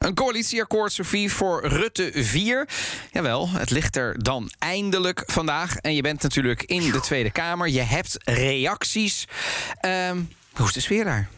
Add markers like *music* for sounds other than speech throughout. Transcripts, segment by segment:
Een coalitieakkoord, Sophie, voor Rutte 4. Jawel, het ligt er dan eindelijk vandaag. En je bent natuurlijk in de Tweede Kamer. Je hebt reacties. Ehm, hoe is de sfeer daar?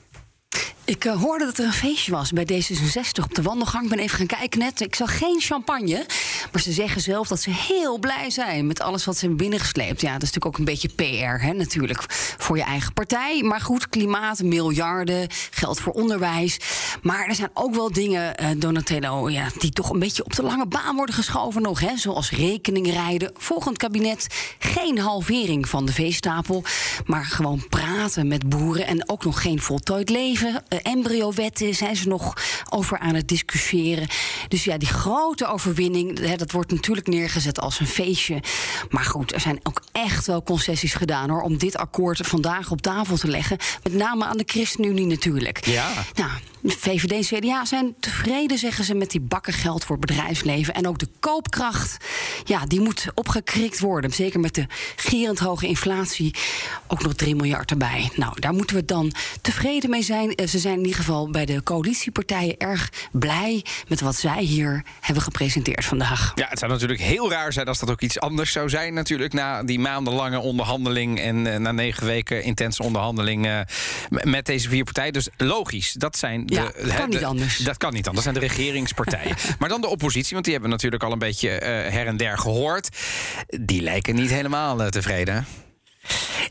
Ik uh, hoorde dat er een feestje was bij D66 op de wandelgang. Ik ben even gaan kijken net. Ik zag geen champagne. Maar ze zeggen zelf dat ze heel blij zijn met alles wat ze hebben binnengesleept. Ja, dat is natuurlijk ook een beetje PR, hè, natuurlijk. Voor je eigen partij. Maar goed, klimaat, miljarden, geld voor onderwijs. Maar er zijn ook wel dingen, uh, Donatello, ja, die toch een beetje op de lange baan worden geschoven nog. Hè, zoals rekeningrijden. Volgend kabinet geen halvering van de veestapel. Maar gewoon praten met boeren. En ook nog geen voltooid leven uh, embryo-wetten zijn ze nog over aan het discussiëren. Dus ja, die grote overwinning, hè, dat wordt natuurlijk neergezet als een feestje. Maar goed, er zijn ook echt wel concessies gedaan hoor, om dit akkoord vandaag op tafel te leggen. Met name aan de ChristenUnie natuurlijk. Ja. Nou, VVD en CDA zijn tevreden, zeggen ze, met die bakken geld voor bedrijfsleven. En ook de koopkracht, ja, die moet opgekrikt worden. Zeker met de gierend hoge inflatie. Ook nog 3 miljard erbij. Nou, daar moeten we dan tevreden mee zijn. Ze zijn in ieder geval bij de coalitiepartijen erg blij met wat zij hier hebben gepresenteerd vandaag. Ja, het zou natuurlijk heel raar zijn als dat ook iets anders zou zijn, natuurlijk. Na die maandenlange onderhandeling en uh, na negen weken intense onderhandeling uh, met deze vier partijen. Dus logisch, dat zijn ja, de, dat kan de, niet anders. Dat kan niet anders. Dat zijn de regeringspartijen. *laughs* maar dan de oppositie, want die hebben we natuurlijk al een beetje uh, her en der gehoord. Die lijken niet helemaal tevreden.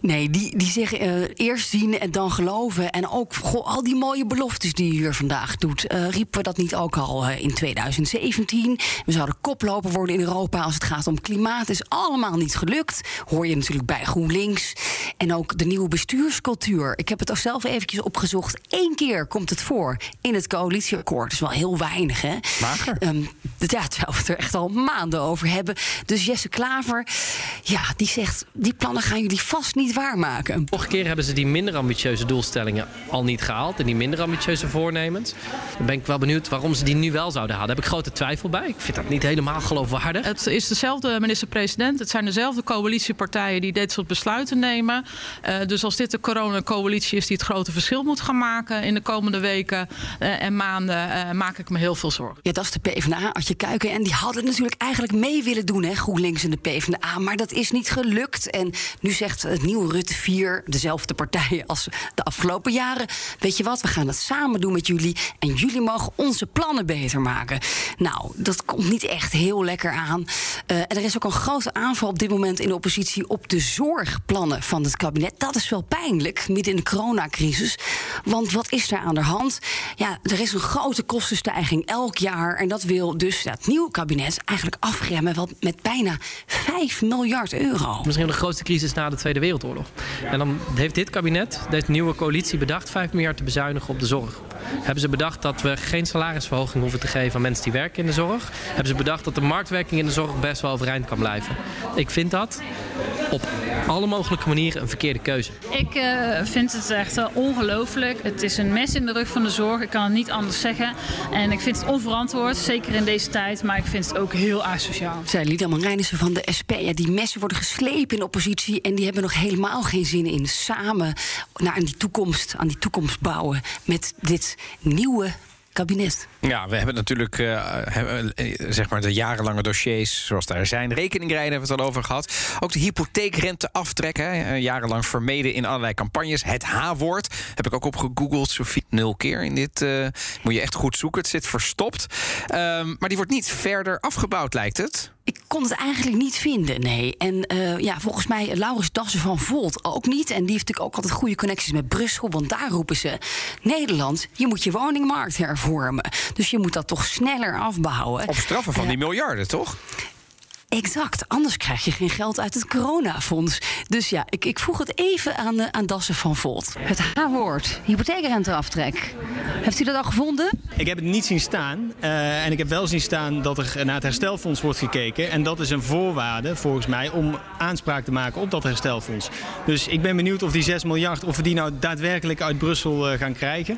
Nee, die, die zeggen uh, eerst zien en dan geloven. En ook goh, al die mooie beloftes die je hier vandaag doet. Uh, riepen we dat niet ook al uh, in 2017? We zouden koploper worden in Europa als het gaat om klimaat. is allemaal niet gelukt. Hoor je natuurlijk bij GroenLinks. En ook de nieuwe bestuurscultuur. Ik heb het ook zelf eventjes opgezocht. Eén keer komt het voor in het coalitieakkoord. Dat is wel heel weinig, hè? Mager. Um, ja, terwijl we het er echt al maanden over hebben. Dus Jesse Klaver, ja, die zegt... die plannen gaan jullie vast niet waarmaken. Vorige keer hebben ze die minder ambitieuze doelstellingen al niet gehaald. En die minder ambitieuze voornemens. Dan ben ik wel benieuwd waarom ze die nu wel zouden halen. Daar heb ik grote twijfel bij. Ik vind dat niet helemaal geloofwaardig. Het is dezelfde minister-president. Het zijn dezelfde coalitiepartijen die dit soort besluiten nemen. Uh, dus als dit de coronacoalitie is die het grote verschil moet gaan maken in de komende weken uh, en maanden, uh, maak ik me heel veel zorgen. Ja, dat is de PvdA, Kuiken. En die hadden natuurlijk eigenlijk mee willen doen, hè, GroenLinks en de PvdA. Maar dat is niet gelukt. En nu zegt het nieuwe Rutte 4, dezelfde partijen als de afgelopen jaren. Weet je wat, we gaan het samen doen met jullie. En jullie mogen onze plannen beter maken. Nou, dat komt niet echt heel lekker aan. En er is ook een grote aanval op dit moment in de oppositie op de zorgplannen van het kabinet. Dat is wel pijnlijk, midden in de coronacrisis. Want wat is er aan de hand? Ja, er is een grote kostenstijging elk jaar. En dat wil dus het nieuwe kabinet eigenlijk afremmen met bijna 5 miljard euro. Misschien de grootste crisis na de Tweede Wereldoorlog. En dan heeft dit kabinet, deze nieuwe coalitie, bedacht 5 miljard te bezuinigen op de zorg. Hebben ze bedacht dat we geen salarisverhoging hoeven te geven aan mensen die werken in de zorg? Hebben ze bedacht dat de marktwerking in de zorg best wel overeind kan blijven? Ik vind dat op alle mogelijke manieren een verkeerde keuze. Ik uh, vind het echt uh, ongelooflijk. Het is een mes in de rug van de zorg. Ik kan het niet anders zeggen. En ik vind het onverantwoord, zeker in deze tijd. Maar ik vind het ook heel asociaal. Zij Lida Marijnissen van de SP. Ja, die messen worden geslepen in oppositie. En die hebben nog helemaal geen zin in samen naar die toekomst, aan die toekomst bouwen. Met dit nieuwe kabinet. Ja, we hebben natuurlijk uh, zeg maar de jarenlange dossiers zoals daar zijn. Rekeningrijden hebben we het al over gehad. Ook de hypotheekrente aftrekken. Hè, jarenlang vermeden in allerlei campagnes. Het H-woord heb ik ook op gegoogeld. Sofie, nul keer in dit. Moet je echt goed zoeken. Het zit verstopt. Um, maar die wordt niet verder afgebouwd, lijkt het. Ik kon het eigenlijk niet vinden, nee. En ja, volgens mij Laurens Dassen van Volt ook niet. En die heeft natuurlijk ook altijd goede connecties met Brussel. Want daar roepen ze: Nederland, je moet je woningmarkt hervormen. Dus je moet dat toch sneller afbouwen. Op straffen van die miljarden, toch? Exact, anders krijg je geen geld uit het coronafonds. Dus ja, ik, ik voeg het even aan, uh, aan Dassen van Volt. Het H-woord, hypotheekrenteaftrek. Heeft u dat al gevonden? Ik heb het niet zien staan. Uh, en ik heb wel zien staan dat er naar het herstelfonds wordt gekeken. En dat is een voorwaarde, volgens mij, om aanspraak te maken op dat herstelfonds. Dus ik ben benieuwd of die 6 miljard, of we die nou daadwerkelijk uit Brussel uh, gaan krijgen.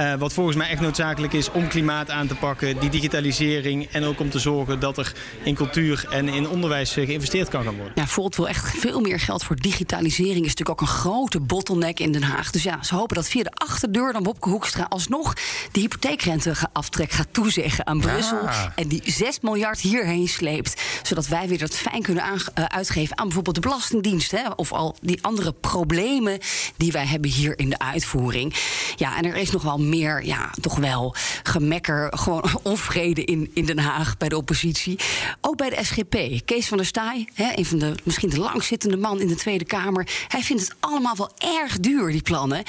Uh, wat volgens mij echt noodzakelijk is om klimaat aan te pakken, die digitalisering. En ook om te zorgen dat er in cultuur en in onderwijs geïnvesteerd kan gaan worden. Ja, Volt wil echt veel meer geld voor digitalisering. Is natuurlijk ook een grote bottleneck in Den Haag. Dus ja, ze hopen dat via de achterdeur dan Wopke Hoekstra alsnog de hypotheekrenteaftrek gaat toezeggen aan Brussel. Ja. En die 6 miljard hierheen sleept. Zodat wij weer dat fijn kunnen uh, uitgeven aan bijvoorbeeld de Belastingdienst. Hè, of al die andere problemen die wij hebben hier in de uitvoering. Ja, en er is nog wel meer, ja, toch wel gemekker, gewoon onvrede in, in Den Haag bij de oppositie. Ook bij de SGP. Kees van der Staaij, een van de misschien de langzittende man in de Tweede Kamer. Hij vindt het allemaal wel erg duur, die plannen.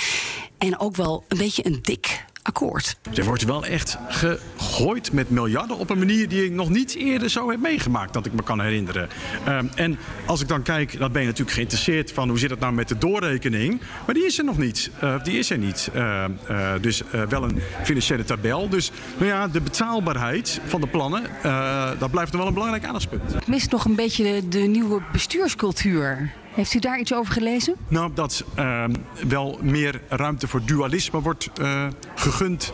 En ook wel een beetje een dik akkoord. Er wordt wel echt gegooid met miljarden op een manier die ik nog niet eerder zo heb meegemaakt, dat ik me kan herinneren. Um, en als ik dan kijk, dan ben je natuurlijk geïnteresseerd van hoe zit het nou met de doorrekening. Maar die is er nog niet. Uh, die is er niet. Uh, uh, dus wel een financiële tabel. Dus nou ja, de betaalbaarheid van de plannen, dat blijft nog wel een belangrijk aandachtspunt. Ik mis nog een beetje de, de nieuwe bestuurscultuur. Heeft u daar iets over gelezen? Nou, dat uh, wel meer ruimte voor dualisme wordt uh, gegund.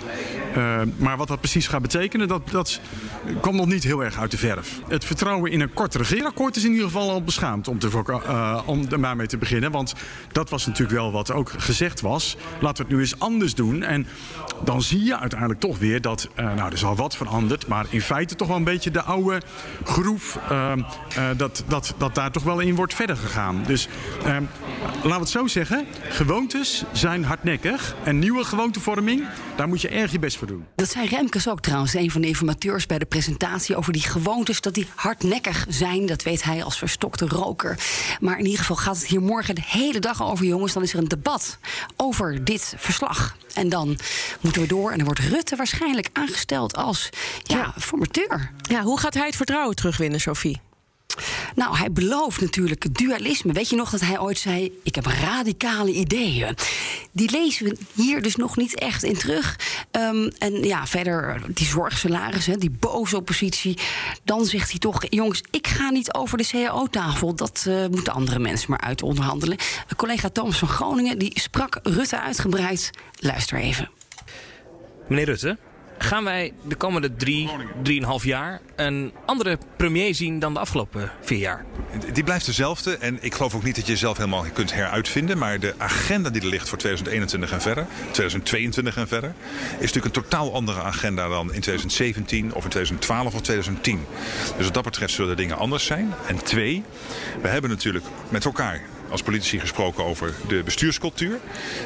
Uh, maar wat dat precies gaat betekenen, dat, dat komt nog niet heel erg uit de verf. Het vertrouwen in een kort regeerakkoord is in ieder geval al beschaamd om, te, om er maar mee te beginnen. Want dat was natuurlijk wel wat ook gezegd was. Laten we het nu eens anders doen. En dan zie je uiteindelijk toch weer dat, nou, er is al wat veranderd. Maar in feite toch wel een beetje de oude groef, dat, dat, dat daar toch wel in wordt verder gegaan. Dus laten we het zo zeggen. Gewoontes zijn hardnekkig. En nieuwe gewoontevorming, daar moet je erg je best voor doen. Dat zei Remkes ook trouwens, een van de informateurs bij de presentatie over die gewoontes, dat die hardnekkig zijn. Dat weet hij als verstokte roker. Maar in ieder geval gaat het hier morgen de hele dag over, jongens. Dan is er een debat over dit verslag. En dan moeten we door en dan wordt Rutte waarschijnlijk aangesteld als ja, ja. formateur. Ja, hoe gaat hij het vertrouwen terugwinnen, Sophie? Nou, hij belooft natuurlijk dualisme. Weet je nog dat hij ooit zei: Ik heb radicale ideeën. Die lezen we hier dus nog niet echt in terug. Um, en ja, verder die zorgsalaris, die boze oppositie. Dan zegt hij toch: Jongens, ik ga niet over de CAO-tafel. Dat uh, moeten andere mensen maar uit onderhandelen. collega Thomas van Groningen die sprak Rutte uitgebreid. Luister even. Meneer Rutte, gaan wij de komende drie, drieënhalf jaar een andere premier zien dan de afgelopen vier jaar? Die blijft dezelfde. En ik geloof ook niet dat je jezelf helemaal kunt heruitvinden. Maar de agenda die er ligt voor 2021 en verder, 2022 en verder, is natuurlijk een totaal andere agenda dan in 2017 of in 2012 of 2010. Dus wat dat betreft zullen de dingen anders zijn. En twee, we hebben natuurlijk met elkaar als politici gesproken over de bestuurscultuur.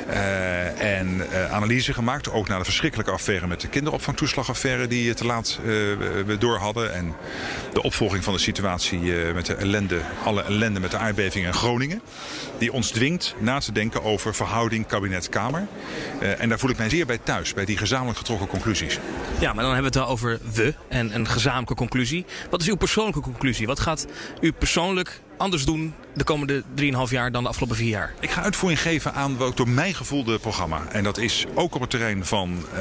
Uh, en uh, analyse gemaakt, ook na de verschrikkelijke affaire met de kinderopvangtoeslagaffaire die te laat we door hadden. En de opvolging van de situatie met de ellende, alle ellende met de aardbeving in Groningen. Die ons dwingt na te denken over verhouding kabinet-kamer. en daar voel ik mij zeer bij thuis, bij die gezamenlijk getrokken conclusies. Ja, maar dan hebben we het wel over we en een gezamenlijke conclusie. Wat is uw persoonlijke conclusie? Wat gaat u persoonlijk anders doen de komende 3,5 jaar dan de afgelopen vier jaar? Ik ga uitvoering geven aan wat door mij gevoelde programma. En dat is ook op het terrein van uh,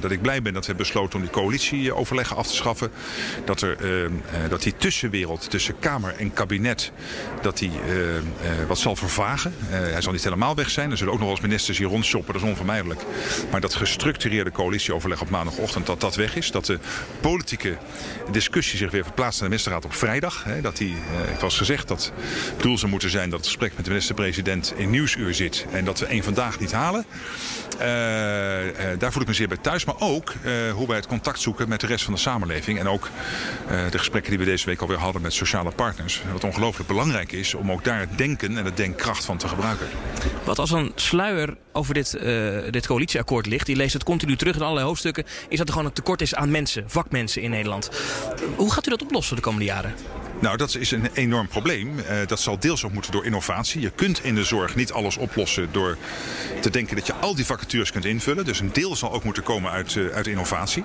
dat ik blij ben dat we hebben besloten om die coalitieoverleggen af te schaffen. Dat, er, uh, uh, dat die tussenwereld tussen Kamer en kabinet dat die, wat zal vervagen. hij zal niet helemaal weg zijn. Er zullen ook nog wel ministers hier rondshoppen, dat is onvermijdelijk. Maar dat gestructureerde coalitieoverleg op maandagochtend, dat dat weg is. Dat de politieke discussie zich weer verplaatst naar de ministerraad op vrijdag. Hè, dat die, ik was gezegd, dat doel zou moeten zijn dat het gesprek met de minister-president in nieuwsuur zit. En dat we één vandaag niet halen. Uh, uh, daar voel ik me zeer bij thuis. Maar ook uh, hoe wij het contact zoeken met de rest van de samenleving. En ook de gesprekken die we deze week alweer hadden met sociale partners. Wat ongelooflijk belangrijk is om ook daar het denken en de denkkracht van te gebruiken. Wat als een sluier over dit, dit coalitieakkoord ligt, die leest het continu terug in allerlei hoofdstukken, is dat er gewoon een tekort is aan mensen, vakmensen in Nederland. Hoe gaat u dat oplossen de komende jaren? Nou, dat is een enorm probleem. Uh, dat zal deels ook moeten door innovatie. Je kunt in de zorg niet alles oplossen door te denken dat je al die vacatures kunt invullen. Dus een deel zal ook moeten komen uit, uh, uit innovatie.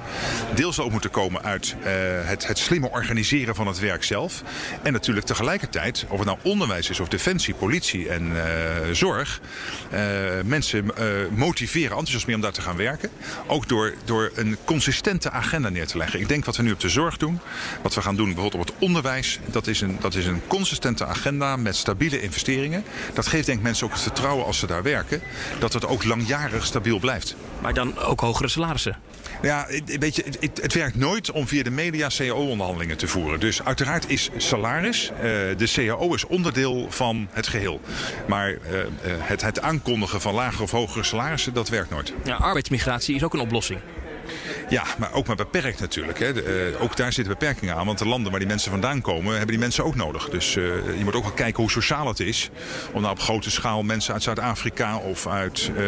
Deel zal ook moeten komen uit uh, het, het slimme organiseren van het werk zelf. En natuurlijk tegelijkertijd, of het nou onderwijs is of defensie, politie en zorg, mensen motiveren, enthousiasmeren om daar te gaan werken. Ook door, door een consistente agenda neer te leggen. Ik denk wat we nu op de zorg doen, wat we gaan doen bijvoorbeeld op het onderwijs, dat is een, dat is een consistente agenda met stabiele investeringen. Dat geeft denk ik mensen ook het vertrouwen als ze daar werken, dat het ook langjarig stabiel blijft. Maar dan ook hogere salarissen? Ja, weet je, het, het werkt nooit om via de media cao-onderhandelingen te voeren. Dus uiteraard is salaris, uh, de cao is onderdeel van het geheel. Maar uh, het, het aankondigen van lagere of hogere salarissen, dat werkt nooit. Ja, arbeidsmigratie is ook een oplossing. Ja, maar ook maar beperkt natuurlijk. Hè. De, uh, ook daar zitten beperkingen aan. Want de landen waar die mensen vandaan komen, hebben die mensen ook nodig. Dus uh, je moet ook wel kijken hoe sociaal het is. Om nou op grote schaal mensen uit Zuid-Afrika of uit uh,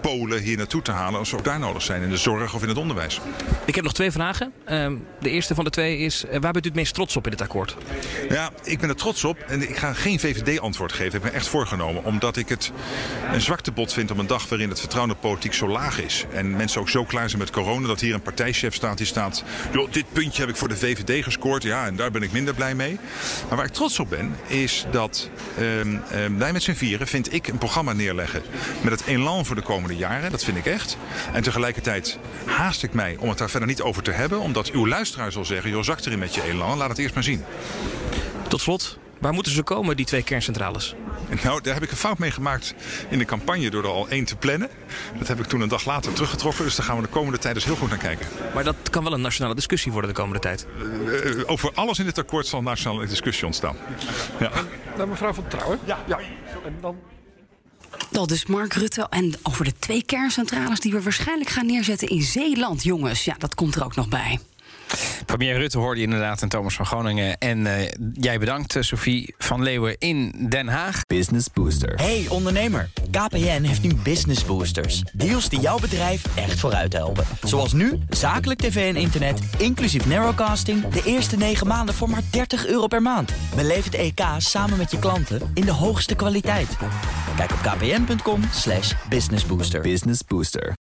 Polen hier naartoe te halen. Als ze ook daar nodig zijn. In de zorg of in het onderwijs. Ik heb nog twee vragen. Uh, de eerste van de twee is, waar bent u het meest trots op in dit akkoord? Ja, ik ben er trots op. En ik ga geen VVD-antwoord geven. Ik ben echt voorgenomen. Omdat ik het een zwaktebod vind op een dag waarin het vertrouwen in de politiek zo laag is. En mensen ook zo klaar zijn met corona dat hier een partijchef staat die staat... Dit puntje heb ik voor de VVD gescoord, ja, en daar ben ik minder blij mee. Maar waar ik trots op ben, is dat um, met z'n vieren, vind ik, een programma neerleggen... met het elan voor de komende jaren, dat vind ik echt. En tegelijkertijd haast ik mij om het daar verder niet over te hebben... omdat uw luisteraar zal zeggen, joh, zak erin met je elan, laat het eerst maar zien. Tot slot, Waar moeten ze komen, die twee kerncentrales? Nou, daar heb ik een fout mee gemaakt in de campagne door er al één te plannen. Dat heb ik toen een dag later teruggetrokken. Dus daar gaan we de komende tijd dus heel goed naar kijken. Maar dat kan wel een nationale discussie worden de komende tijd? Uh, over alles in dit akkoord zal een nationale discussie ontstaan. Ja. Dan mevrouw van Trouwen. Ja. ja. En dan... Dat is Mark Rutte. En over de twee kerncentrales die we waarschijnlijk gaan neerzetten in Zeeland, jongens. Ja, dat komt er ook nog bij. Premier Rutte hoorde je inderdaad en Thomas van Groningen. En uh, jij bedankt, uh, Sophie van Leeuwen in Den Haag. Business Booster. Hey ondernemer, KPN heeft nu Business Boosters. Deals die jouw bedrijf echt vooruit helpen. Zoals nu, zakelijk tv en internet, inclusief narrowcasting... de eerste 9 maanden voor maar 30 euro per maand. Beleef het EK samen met je klanten in de hoogste kwaliteit. Kijk op kpn.com businessbooster. Business Booster.